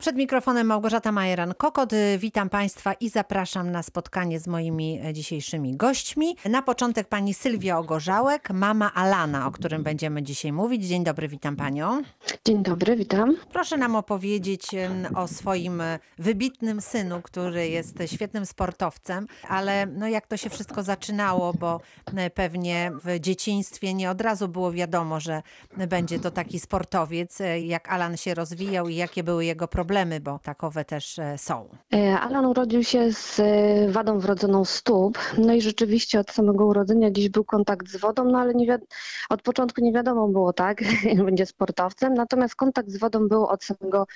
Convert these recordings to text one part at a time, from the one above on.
Przed mikrofonem Małgorzata Majeran-Kokot. Witam Państwa i zapraszam na spotkanie z moimi dzisiejszymi gośćmi. Na początek pani Sylwia Ogorzałek, mama Alana, o którym będziemy dzisiaj mówić. Dzień dobry, witam Panią. Dzień dobry, witam. Proszę nam opowiedzieć o swoim e, wybitnym synu, który jest świetnym sportowcem, ale no jak to się wszystko zaczynało, bo e, pewnie w dzieciństwie nie od razu było wiadomo, że będzie to taki sportowiec, e, jak Alan się rozwijał i jakie były jego problemy, bo takowe też e, są. E, Alan urodził się z e, wadą wrodzoną stóp, no i rzeczywiście od samego urodzenia gdzieś był kontakt z wodą, no ale nie wiad- od początku nie wiadomo było, tak, będzie sportowcem, natomiast kontakt z wodą był od samego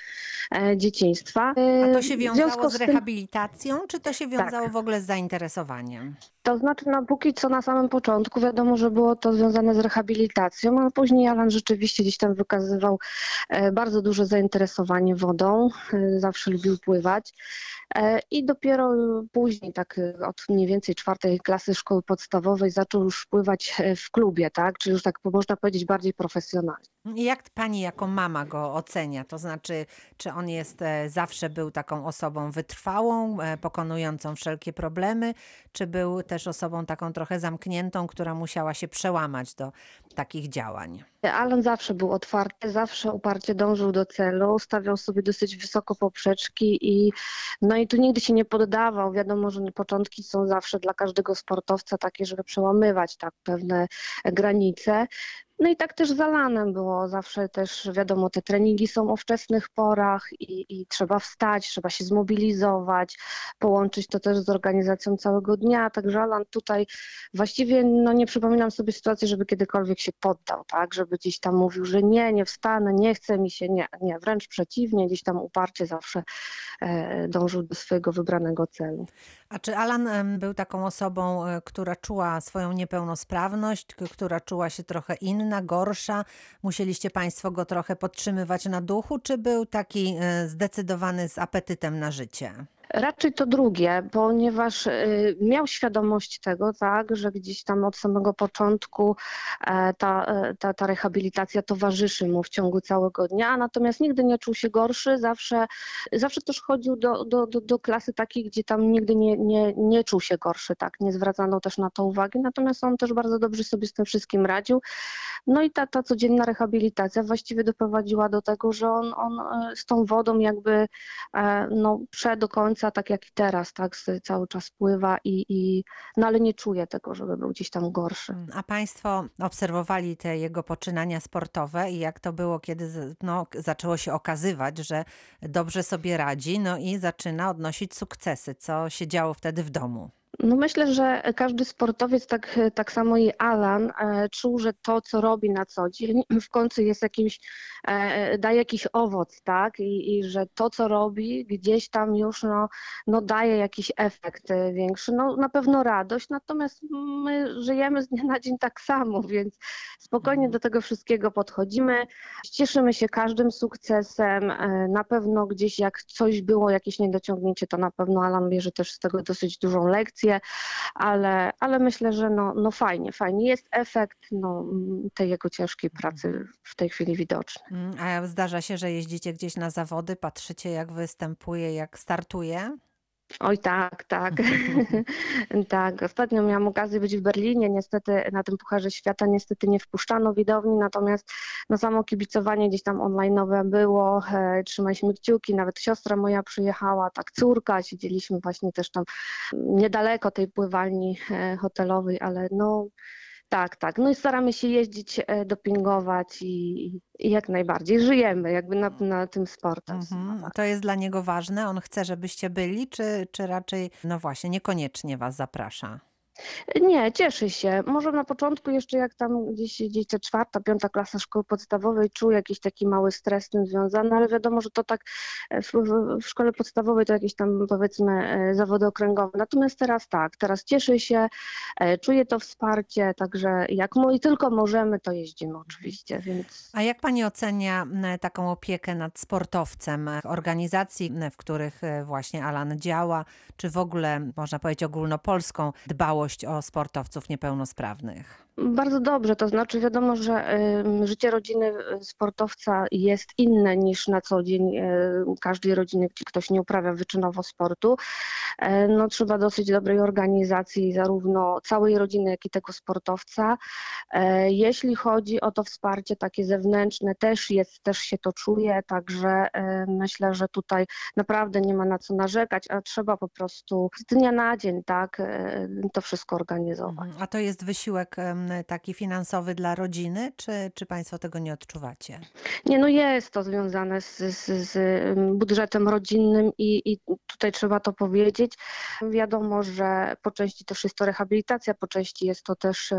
dzieciństwa. A to się wiązało z tym- rehabilitacją, czy to się wiązało Tak. w ogóle z zainteresowaniem? To znaczy, no póki co na samym początku wiadomo, że było to związane z rehabilitacją, ale później Alan rzeczywiście gdzieś tam wykazywał bardzo duże zainteresowanie wodą, zawsze lubił pływać. E, I dopiero później, tak od mniej więcej czwartej klasy szkoły podstawowej, zaczął już pływać e, w klubie, tak? Czyli już tak można powiedzieć bardziej profesjonalnie. Jak pani jako mama go ocenia? To znaczy, czy on jest e, zawsze był taką osobą wytrwałą, pokonującą wszelkie problemy, czy był też osobą taką trochę zamkniętą, która musiała się przełamać do takich działań? Alan zawsze był otwarty, zawsze uparcie dążył do celu, stawiał sobie dosyć wysoko poprzeczki i no i tu nigdy się nie poddawał. Wiadomo, że początki są zawsze dla każdego sportowca takie, żeby przełamywać tak pewne granice. No i tak też z Alanem było zawsze też, wiadomo, te treningi są o wczesnych porach i, i trzeba wstać, trzeba się zmobilizować, połączyć to też z organizacją całego dnia. Także Alan tutaj właściwie no nie przypominam sobie sytuacji, żeby kiedykolwiek się poddał, tak, żeby gdzieś tam mówił, że nie, nie wstanę, nie chce mi się, nie, nie, wręcz przeciwnie, gdzieś tam uparcie zawsze e, dążył do swojego wybranego celu. A czy Alan był taką osobą, e, która czuła swoją niepełnosprawność, która czuła się trochę inna, gorsza? Musieliście Państwo go trochę podtrzymywać na duchu, czy był taki e, zdecydowany z apetytem na życie? Raczej to drugie, ponieważ y, miał świadomość tego, tak, że gdzieś tam od samego początku e, ta, e, ta, ta rehabilitacja towarzyszy mu w ciągu całego dnia, natomiast nigdy nie czuł się gorszy, zawsze, zawsze też chodził do, do, do, do klasy takiej, gdzie tam nigdy nie, nie, nie czuł się gorszy, tak, nie zwracano też na to uwagi, natomiast on też bardzo dobrze sobie z tym wszystkim radził. No i ta, ta codzienna rehabilitacja właściwie doprowadziła do tego, że on, on e, z tą wodą jakby no, prze do końca, tak jak i teraz, tak, cały czas pływa i, i no ale nie czuje tego, żeby był gdzieś tam gorszy. A Państwo obserwowali te jego poczynania sportowe i jak to było, kiedy no, zaczęło się okazywać, że dobrze sobie radzi, no i zaczyna odnosić sukcesy. Co się działo wtedy w domu? No myślę, że każdy sportowiec, tak, tak samo i Alan, e, czuł, że to, co robi na co dzień, w końcu jest jakimś, e, daje jakiś owoc, tak? I, I że to, co robi, gdzieś tam już no, no daje jakiś efekt e, większy. No na pewno radość, natomiast my żyjemy z dnia na dzień tak samo, więc spokojnie do tego wszystkiego podchodzimy. Cieszymy się każdym sukcesem. Na pewno gdzieś jak coś było, jakieś niedociągnięcie, to na pewno Alan bierze też z tego dosyć dużą lekcję, ale, ale myślę, że no, no fajnie, fajnie. Jest efekt no, tej jego ciężkiej pracy w tej chwili widoczny. Mm, A zdarza się, że jeździcie gdzieś na zawody, patrzycie jak występuje, jak startuje? Oj tak, tak. tak, ostatnio miałam okazję być w Berlinie, niestety na tym Pucharze Świata niestety nie wpuszczano widowni, natomiast no samo kibicowanie gdzieś tam online'owe było, e, trzymaliśmy kciuki, nawet siostra moja przyjechała, tak córka, siedzieliśmy właśnie też tam niedaleko tej pływalni e, hotelowej, ale no tak, tak. No i staramy się jeździć, e, dopingować i, i jak najbardziej żyjemy jakby na, na tym sportem. Mhm. To jest dla niego ważne? On chce, żebyście byli, czy, czy raczej, no właśnie, niekoniecznie was zaprasza? Nie, cieszy się. Może na początku jeszcze jak tam gdzieś gdzieś ta czwarta, piąta klasa szkoły podstawowej czuł jakiś taki mały stres z tym związany, ale wiadomo, że to tak e, w, w, szkole podstawowej to jakieś tam powiedzmy e, zawody okręgowe. Natomiast teraz tak, teraz cieszy się, e, czuje to wsparcie, także jak mo- tylko możemy, to jeździmy oczywiście, więc A jak pani ocenia taką opiekę nad sportowcem, organizacji, w których właśnie Alan działa, czy w ogóle, można powiedzieć, ogólnopolską dbałość o sportowców niepełnosprawnych? Bardzo dobrze, to znaczy wiadomo, że życie rodziny e, sportowca jest inne niż na co dzień e, każdej rodziny, gdzie ktoś nie uprawia wyczynowo sportu. E, No, trzeba dosyć dobrej organizacji zarówno całej rodziny, jak i tego sportowca. Jeśli chodzi o to wsparcie takie zewnętrzne, też jest, też się to czuje, także myślę, że tutaj naprawdę nie ma na co narzekać, a trzeba po prostu z dnia na dzień, tak, to wszystko organizować. A to jest wysiłek taki finansowy dla rodziny, czy, czy Państwo tego nie odczuwacie? Nie, no jest to związane z, z, z budżetem rodzinnym i, i tutaj trzeba to powiedzieć. Wiadomo, że po części też jest to rehabilitacja, po części jest to też y,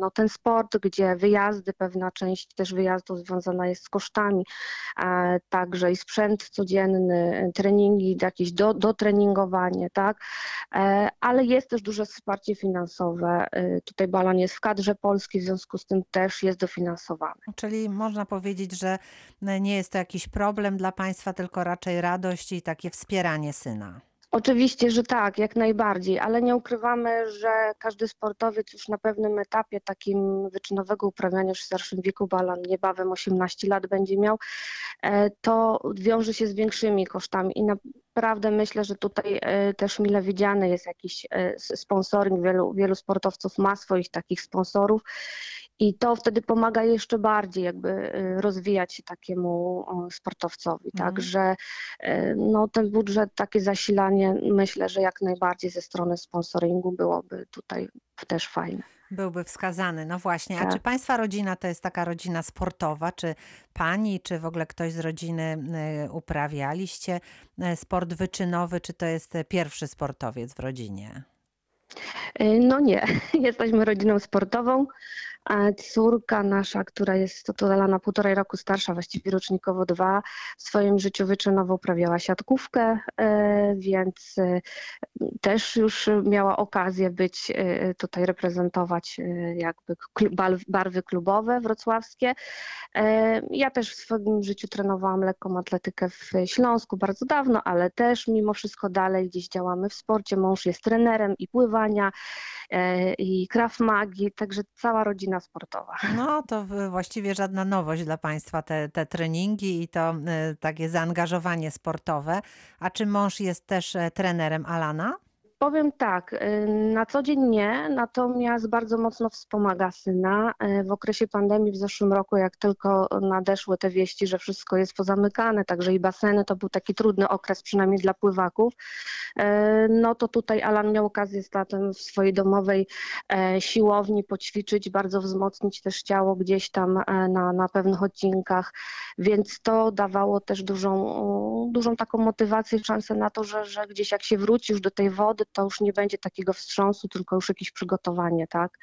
no, ten sport, gdzie wyjazdy, pewna część też wyjazdów związana jest z kosztami, e, także i sprzęt codzienny, treningi, jakieś do, dotreningowanie, tak, E, ale jest też duże wsparcie finansowe. Tutaj Balan jest w kadrze polskiej, w związku z tym też jest dofinansowany. Czyli można powiedzieć, że nie jest to jakiś problem dla Państwa, tylko raczej radość i takie wspieranie syna. Oczywiście, że tak, jak najbardziej, ale nie ukrywamy, że każdy sportowiec już na pewnym etapie takim wyczynowego uprawiania już w starszym wieku, balan niebawem 18 lat będzie miał, e, to wiąże się z większymi kosztami i naprawdę myślę, że tutaj e, też mile widziany jest jakiś e, sponsoring, wielu, wielu sportowców ma swoich takich sponsorów i to wtedy pomaga jeszcze bardziej jakby e, rozwijać się takiemu sportowcowi, Mhm. także No, ten budżet, takie zasilanie, myślę, że jak najbardziej ze strony sponsoringu byłoby tutaj też fajne. Byłby wskazany. No właśnie. A Tak. czy Państwa rodzina to jest taka rodzina sportowa? Czy Pani, czy w ogóle ktoś z rodziny e, uprawialiście e, sport wyczynowy? Czy to jest e, pierwszy sportowiec w rodzinie? No nie, jesteśmy rodziną sportową. Córka nasza, która jest na półtorej roku starsza, właściwie rocznikowo dwa, w swoim życiu wyczynowo uprawiała siatkówkę, e, więc e, też już miała okazję być e, tutaj reprezentować jakby barwy klubowe wrocławskie. Ja też w swoim życiu trenowałam lekką atletykę w Śląsku bardzo dawno, ale też mimo wszystko dalej gdzieś działamy w sporcie. Mąż jest trenerem i pływania, i krav magi, także cała rodzina sportowa. No to właściwie żadna nowość dla Państwa te, te treningi i to e, takie zaangażowanie sportowe. A czy mąż jest też e, trenerem Alana? Powiem tak, y, na co dzień nie, natomiast bardzo mocno wspomaga syna. Y, W okresie pandemii w zeszłym roku, jak tylko nadeszły te wieści, że wszystko jest pozamykane, także i baseny, to był taki trudny okres, przynajmniej dla pływaków, y, no to tutaj Alan miał okazję z tatem w swojej domowej e, siłowni poćwiczyć, bardzo wzmocnić też ciało gdzieś tam e, na, na pewnych odcinkach, więc to dawało też dużą, dużą taką motywację, szansę na to, że, że gdzieś jak się wróci już do tej wody, to już nie będzie takiego wstrząsu, tylko już jakieś przygotowanie, tak?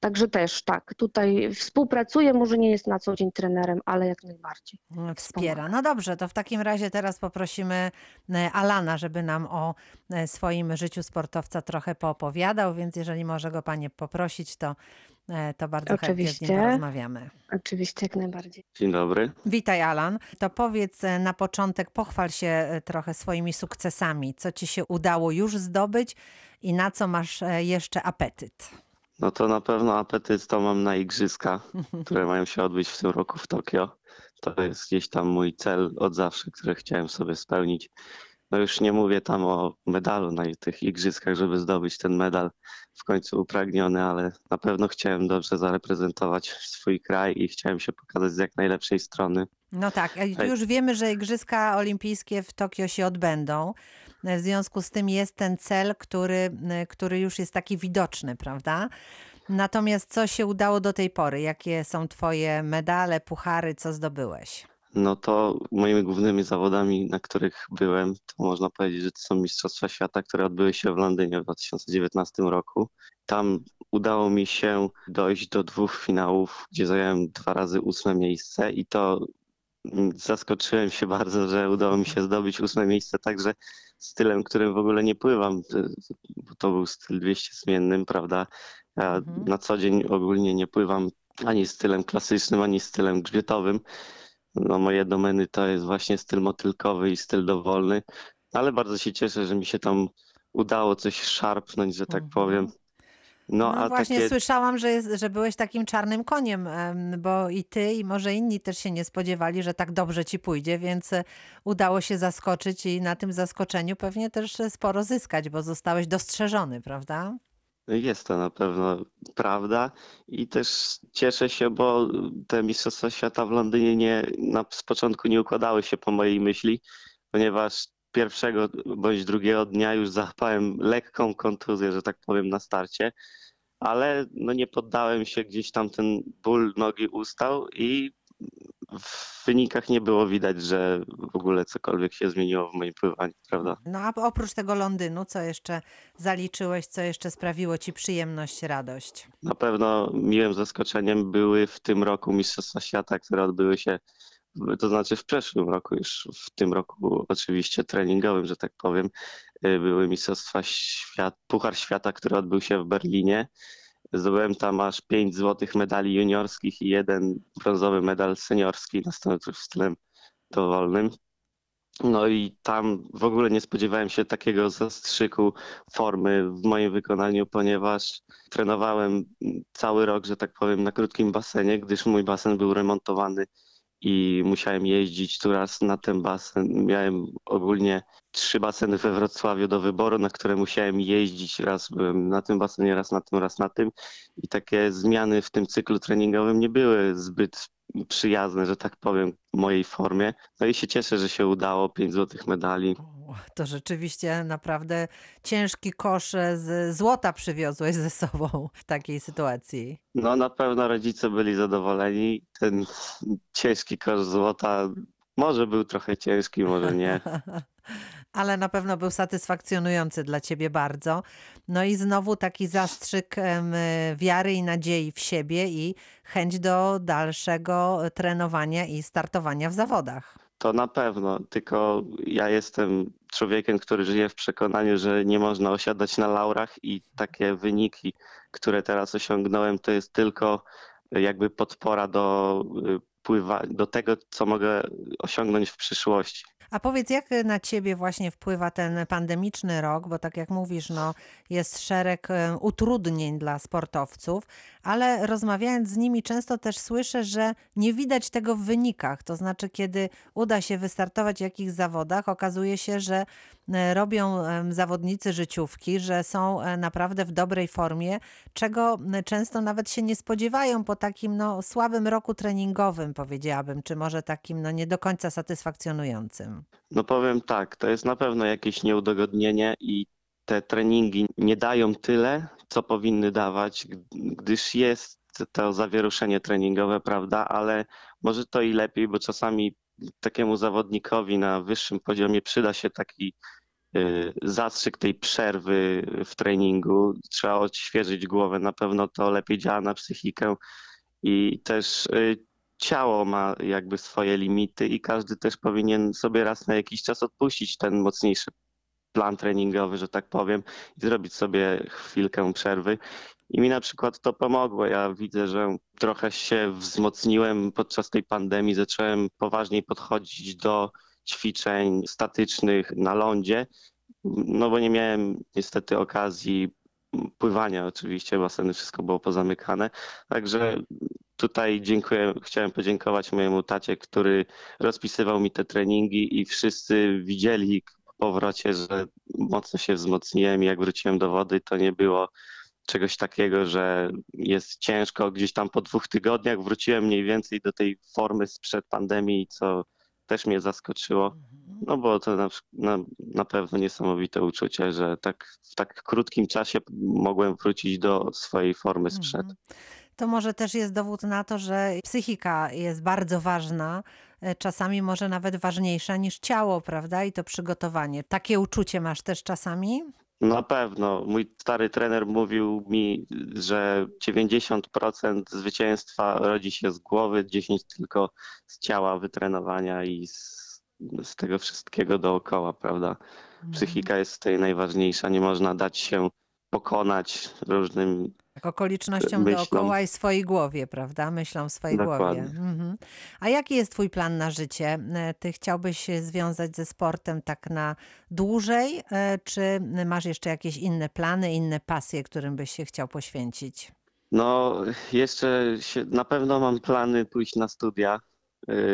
Także też tak, tutaj współpracuję, może nie jest na co dzień trenerem, ale jak najbardziej. Mm, Wspiera. No dobrze, to w takim razie teraz poprosimy e, Alana, żeby nam o e, swoim życiu sportowca trochę poopowiadał, więc jeżeli może go Panie poprosić, to, to bardzo chętnie z nim Oczywiście. porozmawiamy. Oczywiście, jak najbardziej. Dzień dobry. Witaj Alan. To powiedz e, na początek, pochwal się e, trochę swoimi sukcesami. Co Ci się udało już zdobyć i na co masz e, jeszcze apetyt? No to na pewno apetyt to mam na igrzyska, które mają się odbyć w tym roku w Tokio. To jest gdzieś tam mój cel od zawsze, który chciałem sobie spełnić. No już nie mówię tam o medalu na tych igrzyskach, żeby zdobyć ten medal w końcu upragniony, ale na pewno chciałem dobrze zareprezentować swój kraj i chciałem się pokazać z jak najlepszej strony. No tak, e, już wiemy, że Igrzyska Olimpijskie w Tokio się odbędą. E, W związku z tym jest ten cel, który, e, który już jest taki widoczny, prawda? Natomiast co się udało do tej pory? Jakie są Twoje medale, puchary, co zdobyłeś? No to moimi głównymi zawodami, na których byłem, to można powiedzieć, że to są Mistrzostwa Świata, które odbyły się w Londynie w 2019 roku. Tam udało mi się dojść do dwóch finałów, gdzie zająłem dwa razy ósme miejsce i to zaskoczyłem się bardzo, że udało mi się zdobyć ósme miejsce także stylem, którym w ogóle nie pływam, bo to był styl 200 zmiennym, prawda? Ja Mhm. na co dzień ogólnie nie pływam ani stylem klasycznym, ani stylem grzbietowym. No, moje domeny to jest właśnie styl motylkowy i styl dowolny, ale bardzo się cieszę, że mi się tam udało coś szarpnąć, że tak Mhm. powiem. No, No właśnie takie słyszałam, że, jest, że byłeś takim czarnym koniem, em, bo i ty, i może inni też się nie spodziewali, że tak dobrze ci pójdzie, więc e, udało się zaskoczyć i na tym zaskoczeniu pewnie też e, sporo zyskać, bo zostałeś dostrzeżony, prawda? Jest to na pewno prawda i też cieszę się, bo te Mistrzostwa Świata w Londynie nie, na, z początku nie układały się po mojej myśli, ponieważ pierwszego bądź drugiego dnia już załapałem lekką kontuzję, że tak powiem, na starcie, ale no nie poddałem się, gdzieś tam ten ból nogi ustał i w wynikach nie było widać, że w ogóle cokolwiek się zmieniło w moim pływaniu, prawda? No a oprócz tego Londynu, co jeszcze zaliczyłeś, co jeszcze sprawiło ci przyjemność, radość? Na pewno miłym zaskoczeniem były w tym roku Mistrzostwa Świata, które odbyły się, to znaczy w przeszłym roku, już w tym roku oczywiście treningowym, że tak powiem, y, były Mistrzostwa Świata, Puchar Świata, który odbył się w Berlinie. Zdobyłem tam aż pięć złotych medali juniorskich i jeden brązowy medal seniorski na 100 metrów stylem dowolnym. No i tam w ogóle nie spodziewałem się takiego zastrzyku formy w moim wykonaniu, ponieważ trenowałem cały rok, że tak powiem, na krótkim basenie, gdyż mój basen był remontowany i musiałem jeździć tu raz na ten basen. Miałem ogólnie trzy baseny we Wrocławiu do wyboru, na które musiałem jeździć. Raz byłem na tym basenie, raz na tym, raz na tym. I takie zmiany w tym cyklu treningowym nie były zbyt przyjazne, że tak powiem, mojej formie. No i się cieszę, że się udało. Pięć złotych medali. To rzeczywiście naprawdę ciężki kosz z złota przywiozłeś ze sobą w takiej sytuacji. No na pewno rodzice byli zadowoleni. Ten ciężki kosz złota może był trochę ciężki, może nie. Ale na pewno był satysfakcjonujący dla ciebie bardzo. No i znowu taki zastrzyk wiary i nadziei w siebie i chęć do dalszego trenowania i startowania w zawodach. To na pewno, tylko ja jestem człowiekiem, który żyje w przekonaniu, że nie można osiadać na laurach i takie wyniki, które teraz osiągnąłem, to jest tylko jakby podpora do y, pływa, do tego, co mogę osiągnąć w przyszłości. A powiedz, jak na ciebie właśnie wpływa ten pandemiczny rok, bo tak jak mówisz, no, jest szereg e, utrudnień dla sportowców, ale rozmawiając z nimi często też słyszę, że nie widać tego w wynikach. To znaczy, kiedy uda się wystartować w jakichś zawodach, okazuje się, że e, robią zawodnicy życiówki, że są e, naprawdę w dobrej formie, czego często nawet się nie spodziewają po takim no, słabym roku treningowym, powiedziałabym, czy może takim no, nie do końca satysfakcjonującym. No powiem tak, to jest na pewno jakieś nieudogodnienie i te treningi nie dają tyle, co powinny dawać, gdyż jest to zawieruszenie treningowe, prawda, ale może to i lepiej, bo czasami takiemu zawodnikowi na wyższym poziomie przyda się taki y, zastrzyk tej przerwy w treningu. Trzeba odświeżyć głowę, na pewno to lepiej działa na psychikę i też y, ciało ma jakby swoje limity i każdy też powinien sobie raz na jakiś czas odpuścić ten mocniejszy plan treningowy, że tak powiem, i zrobić sobie chwilkę przerwy. I mi na przykład to pomogło. Ja widzę, że trochę się wzmocniłem podczas tej pandemii, zacząłem poważniej podchodzić do ćwiczeń statycznych na lądzie, no bo nie miałem niestety okazji pływania oczywiście, baseny wszystko było pozamykane. Także tutaj dziękuję, chciałem podziękować mojemu tacie, który rozpisywał mi te treningi i wszyscy widzieli po powrocie, że mocno się wzmocniłem i jak wróciłem do wody, to nie było czegoś takiego, że jest ciężko. Gdzieś tam po dwóch tygodniach wróciłem mniej więcej do tej formy sprzed pandemii, co też mnie zaskoczyło. No bo to na, na, na pewno niesamowite uczucie, że tak w tak krótkim czasie mogłem wrócić do swojej formy sprzed. Mhm. To może też jest dowód na to, że psychika jest bardzo ważna, e, czasami może nawet ważniejsza niż ciało, prawda? I to przygotowanie. Takie uczucie masz też czasami? Na pewno. Mój stary trener mówił mi, że 90% zwycięstwa rodzi się z głowy, 10% tylko z ciała, wytrenowania i z, z tego wszystkiego dookoła, prawda? Psychika jest tutaj najważniejsza. Nie można dać się pokonać różnym Okolicznościom myślą. dookoła i swojej głowie, prawda? Myślą w swojej Dokładnie. głowie. Mhm. A jaki jest twój plan na życie? E, Ty chciałbyś się związać ze sportem tak na dłużej, e, czy masz jeszcze jakieś inne plany, inne pasje, którym byś się chciał poświęcić? No, jeszcze się, na pewno mam plany pójść na studia.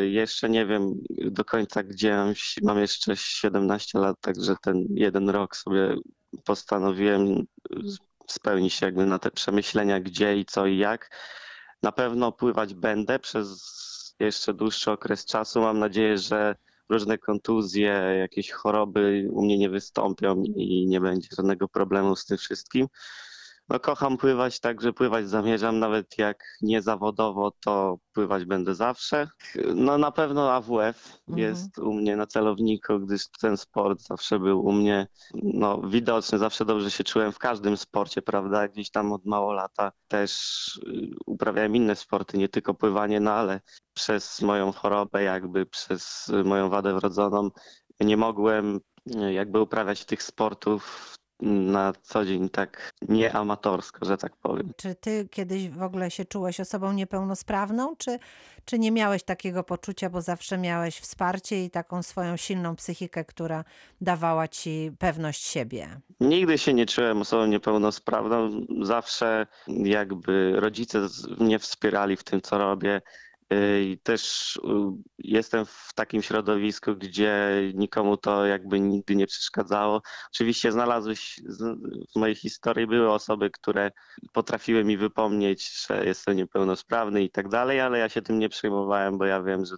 Jeszcze nie wiem do końca, gdzie mam jeszcze 17 lat, także ten jeden rok sobie postanowiłem spełnić się jakby na te przemyślenia, gdzie i co i jak. Na pewno pływać będę przez jeszcze dłuższy okres czasu. Mam nadzieję, że różne kontuzje, jakieś choroby u mnie nie wystąpią i nie będzie żadnego problemu z tym wszystkim. No kocham pływać, także pływać zamierzam, nawet jak nie zawodowo, to pływać będę zawsze. No na pewno AWF Mhm. jest u mnie na celowniku, gdyż ten sport zawsze był u mnie no, widoczny, zawsze dobrze się czułem w każdym sporcie, prawda? Gdzieś tam od mało lata też y, uprawiałem inne sporty, nie tylko pływanie, no ale przez moją chorobę, jakby przez y, moją wadę wrodzoną, nie mogłem y, jakby uprawiać tych sportów na co dzień tak nieamatorsko, że tak powiem. Czy ty kiedyś w ogóle się czułeś osobą niepełnosprawną, czy, czy nie miałeś takiego poczucia, bo zawsze miałeś wsparcie i taką swoją silną psychikę, która dawała ci pewność siebie? Nigdy się nie czułem osobą niepełnosprawną. Zawsze jakby rodzice mnie wspierali w tym, co robię. Yy, I też yy, jestem w takim środowisku, gdzie nikomu to jakby nigdy nie przeszkadzało. Oczywiście znalazły się, w mojej historii były osoby, które potrafiły mi wypomnieć, że jestem niepełnosprawny i tak dalej, ale ja się tym nie przejmowałem, bo ja wiem, że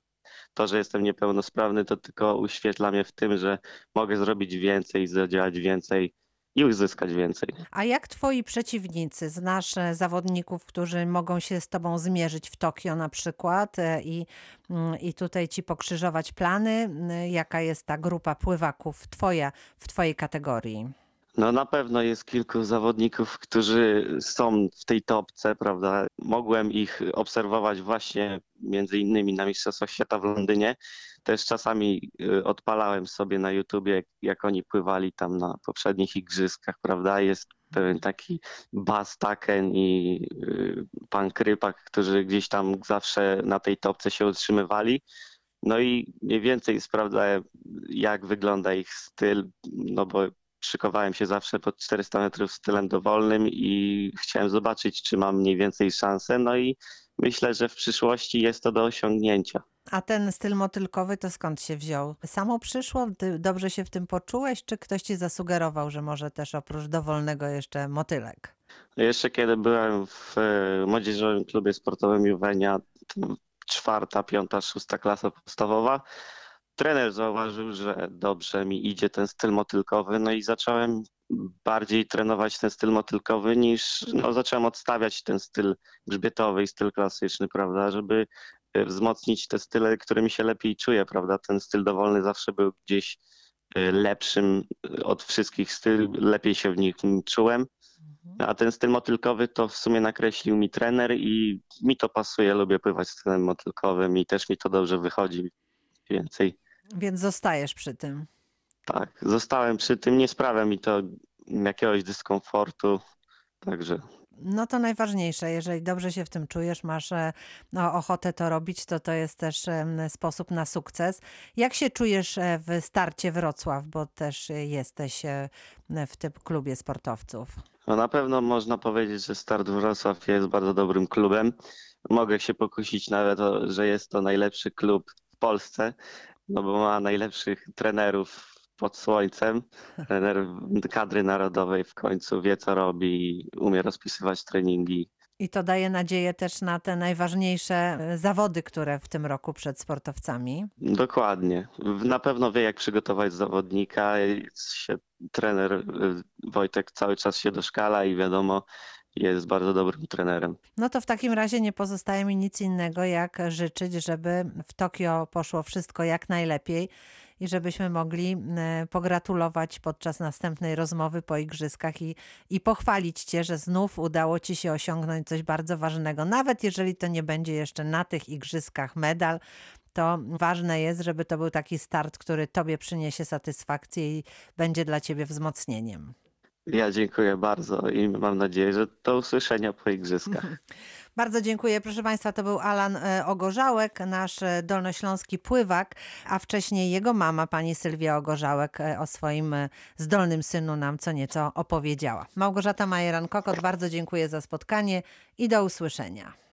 to, że jestem niepełnosprawny, to tylko uświetla mnie w tym, że mogę zrobić więcej, zadziałać więcej i uzyskać więcej. A jak twoi przeciwnicy? Znasz zawodników, którzy mogą się z tobą zmierzyć w Tokio na przykład e, i, mm, i tutaj ci pokrzyżować plany? Mm, Jaka jest ta grupa pływaków twoja w twojej kategorii? No na pewno jest kilku zawodników, którzy są w tej topce, prawda? Mogłem ich obserwować właśnie między innymi na Mistrzostwach Świata w Londynie. Też czasami y, odpalałem sobie na YouTubie, jak oni pływali tam na poprzednich igrzyskach, prawda? Jest pewien taki Bas Taken i y, pan Krypak, którzy gdzieś tam zawsze na tej topce się utrzymywali. No i mniej więcej sprawdzałem, jak wygląda ich styl, no bo szykowałem się zawsze pod 400 metrów stylem dowolnym i chciałem zobaczyć, czy mam mniej więcej szansę. No i myślę, że w przyszłości jest to do osiągnięcia. A ten styl motylkowy to skąd się wziął? Samo przyszło? Ty dobrze się w tym poczułeś, czy ktoś ci zasugerował, że może też oprócz dowolnego jeszcze motylek? Jeszcze kiedy byłem w e, młodzieżowym klubie sportowym Juwenia, czwarta, piąta, szósta klasa podstawowa, trener zauważył, że dobrze mi idzie ten styl motylkowy, no i zacząłem bardziej trenować ten styl motylkowy niż, no zacząłem odstawiać ten styl grzbietowy i styl klasyczny, prawda, żeby e, wzmocnić te style, którymi się lepiej czuję, prawda, ten styl dowolny zawsze był gdzieś e, lepszym e, od wszystkich styl, lepiej się w nich czułem. A ten styl motylkowy to w sumie nakreślił mi trener i mi to pasuje, lubię pływać stylem motylkowym i też mi to dobrze wychodzi więcej. Więc zostajesz przy tym. Tak, zostałem przy tym, nie sprawia mi to jakiegoś dyskomfortu, także No to najważniejsze, jeżeli dobrze się w tym czujesz, masz e, no, ochotę to robić, to to jest też sposób na sukces. Jak się czujesz e, w starcie Wrocław, bo też e, jesteś w tym klubie sportowców? no na pewno można powiedzieć, że Start Wrocław jest bardzo dobrym klubem. Mogę się pokusić nawet, że jest to najlepszy klub w Polsce, no bo ma najlepszych trenerów pod słońcem. Trener kadry narodowej w końcu wie, co robi, umie rozpisywać treningi. I to daje nadzieję też na te najważniejsze e, zawody, które w tym roku przed sportowcami. Dokładnie. Na pewno wie, jak przygotować zawodnika. Trener y, Wojtek cały czas się doszkala i wiadomo, jest bardzo dobrym trenerem. No to w takim razie nie pozostaje mi nic innego, jak życzyć, żeby w Tokio poszło wszystko jak najlepiej i żebyśmy mogli e, pogratulować podczas następnej rozmowy po igrzyskach i, i pochwalić Cię, że znów udało Ci się osiągnąć coś bardzo ważnego. Nawet jeżeli to nie będzie jeszcze na tych igrzyskach medal, to ważne jest, żeby to był taki start, który Tobie przyniesie satysfakcję i będzie dla Ciebie wzmocnieniem. Ja dziękuję bardzo i mam nadzieję, że do usłyszenia po igrzyskach. Bardzo dziękuję. Proszę Państwa, to był Alan e, Ogorzałek, nasz e, dolnośląski pływak, a wcześniej jego mama, pani Sylwia Ogorzałek, e, o swoim zdolnym synu nam co nieco opowiedziała. Małgorzata Majeran-Kokot, bardzo dziękuję za spotkanie i do usłyszenia.